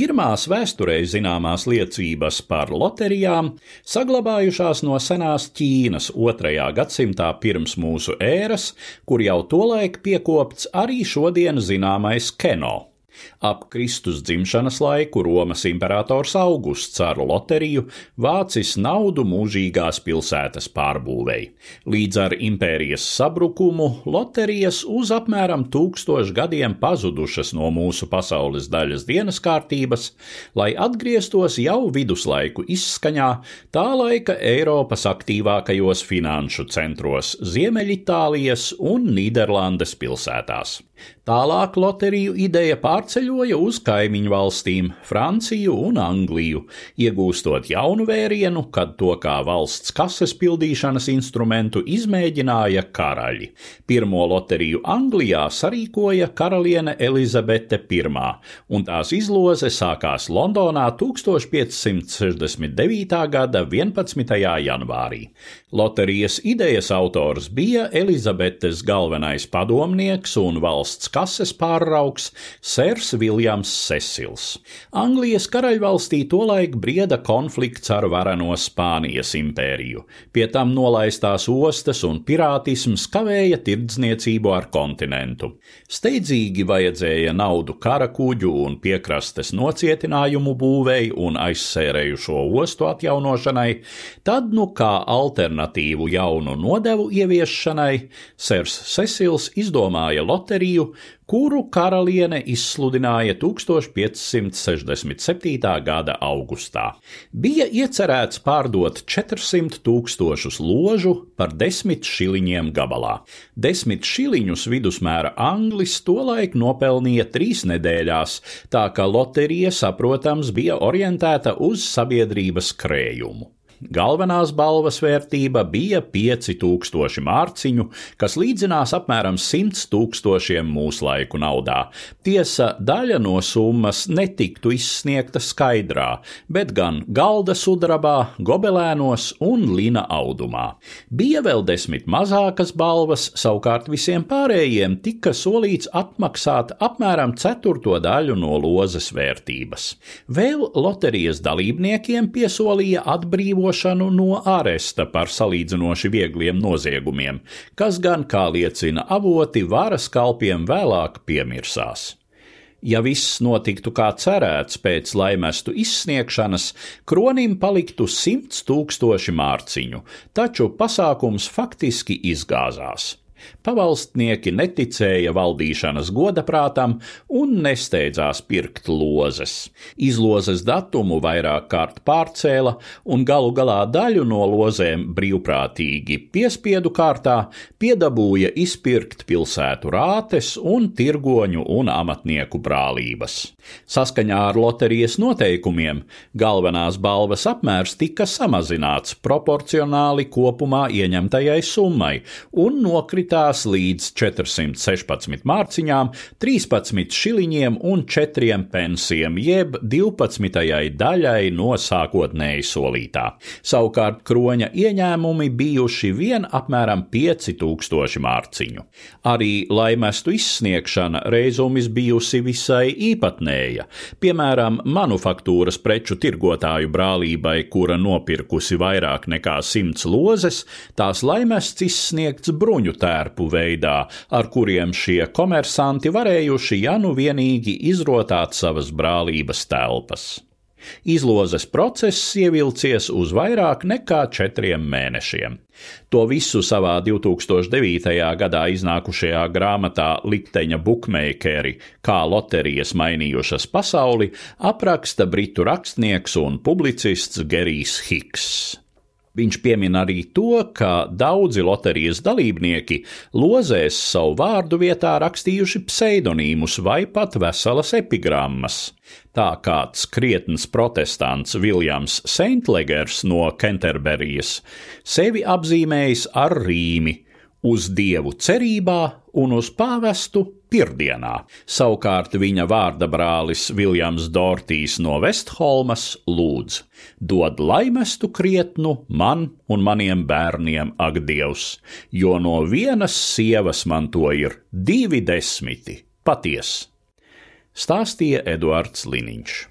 Pirmās vēsturē zināmās liecības par loterijām saglabājušās no senās Ķīnas otrajā gadsimtā pirms mūsu ēras, kur jau tolaik piekopts arī šodien zināmais keno. Ap Kristus dzimšanas laiku Romas imperators Augusts ar loteriju vācis naudu mūžīgās pilsētas pārbūvei. Līdz ar impērijas sabrukumu loterijas uz apmēram tūkstošu gadiem pazudušas no mūsu pasaules daļas dienas kārtības, lai atgrieztos jau viduslaiku izskaņā tā laika Eiropas aktīvākajos finanšu centros Ziemeļitālijas un Nīderlandes pilsētās. Tālāk loteriju ideja pārceļoja uz kaimiņu valstīm, Franciju un Angliju, iegūstot jaunu vērienu, kad to kā valsts kases pildīšanas instrumentu izmēģināja karaļi. Pirmo loteriju Anglijā sarīkoja karaliene Elizabete I, un tās izloze sākās Londonā 1569. gada 11. janvārī. Loterijas idejas autors bija Elizabetes galvenais padomnieks un valsts kases pārraugs Sērs Viljams Sesils. Anglijas karaļvalstī tolaik brieda konflikts ar vareno Spānijas impēriju, pie tam nolaistās ostas un pirātisms kavēja tirdzniecību ar kontinentu. Steidzīgi vajadzēja naudu karakuģu un piekrastes nocietinājumu būvēi un aizsērējušo ostu atjaunošanai, tad nu kā alternatīvu jaunu nodevu ieviešanai, Sers Cecils izdomāja loteriju, kuru karaliene izsludināja 1567. gada augustā. Bija iecerēts pārdot 400 tūkstošus ložu par desmit šiliņiem gabalā. Desmit šiliņus vidusmēra anglis tolaik nopelnīja trīs nedēļās, tā ka loterija, saprotams, bija orientēta uz sabiedrības krējumu. Galvenās balvas vērtība bija 5000 mārciņu, kas līdzinās apmēram 100 tūkstošiem mūslaiku naudā. Tiesa, daļa no summas netiktu izsniegta skaidrā, bet gan galda sudrabā, gobelēnos un lina audumā. Bija vēl desmit mazākas balvas, savukārt visiem pārējiem tika solīts atmaksāt apmēram ceturto daļu no lozes vērtības. Vēl loterijas dalībniekiem piesolīja atbrīvot atbrīvošanu no āresta par salīdzinoši viegliem noziegumiem, kas gan, kā liecina avoti, varas kalpiem vēlāk piemirsās. Ja viss notiktu kā cerēts pēc laimestu izsniegšanas, kronim paliktu simts tūkstoši mārciņu, taču pasākums faktiski izgāzās. Pavalstnieki neticēja valdīšanas godaprātam un nesteidzās pirkt lozes. Izlozes datumu vairāk kārt pārcēla un galu galā daļu no lozēm brīvprātīgi piespiedu kārtā piedabūja izpirkt pilsētu rātes un tirgoņu un amatnieku brālības. Saskaņā ar loterijas noteikumiem galvenās balvas apmērs tika samazināts proporcionāli kopumā ieņemtajai summai un nokrita kritās līdz 416 mārciņām, 13 šiliņiem un 4 pensiem, jeb 12. daļai no sākotnēji solītā. Savukārt kroņa ieņēmumi bijuši vien apmēram 5000 mārciņu. Arī laimestu izsniegšana reizumis bijusi visai īpatnēja. Piemēram, manufaktūras preču tirgotāju brālībai, kura nopirkusi vairāk nekā simts lozes, tās laimests izsniegts bruņu tēlu tērpu veidā, ar kuriem šie komersanti varējuši ja nu vienīgi izrotāt savas brālības telpas. Izlozes process ievilcies uz vairāk nekā četriem mēnešiem. To visu savā 2009. gadā iznākušajā grāmatā Likteņa bukmeikeri, kā loterijas mainījušas pasauli, apraksta britu rakstnieks un publicists Gerijs Hiks. Viņš piemin arī to, ka daudzi loterijas dalībnieki lozēs savu vārdu vietā rakstījuši pseidonīmus vai pat veselas epigrammas. Tā kāds krietns protestants Viljams Seintlegers no Kenterberijas sevi apzīmējis ar rīmi uz dievu cerībā un uz pāvestu pirdienā. Savukārt viņa vārda brālis Viljams Dortīs no Vestholmas lūdz: dod laimestu krietnu man un maniem bērniem, ak, Dievs, jo no vienas sievas man to ir divi desmiti, paties, stāstīja Eduards Liniņš.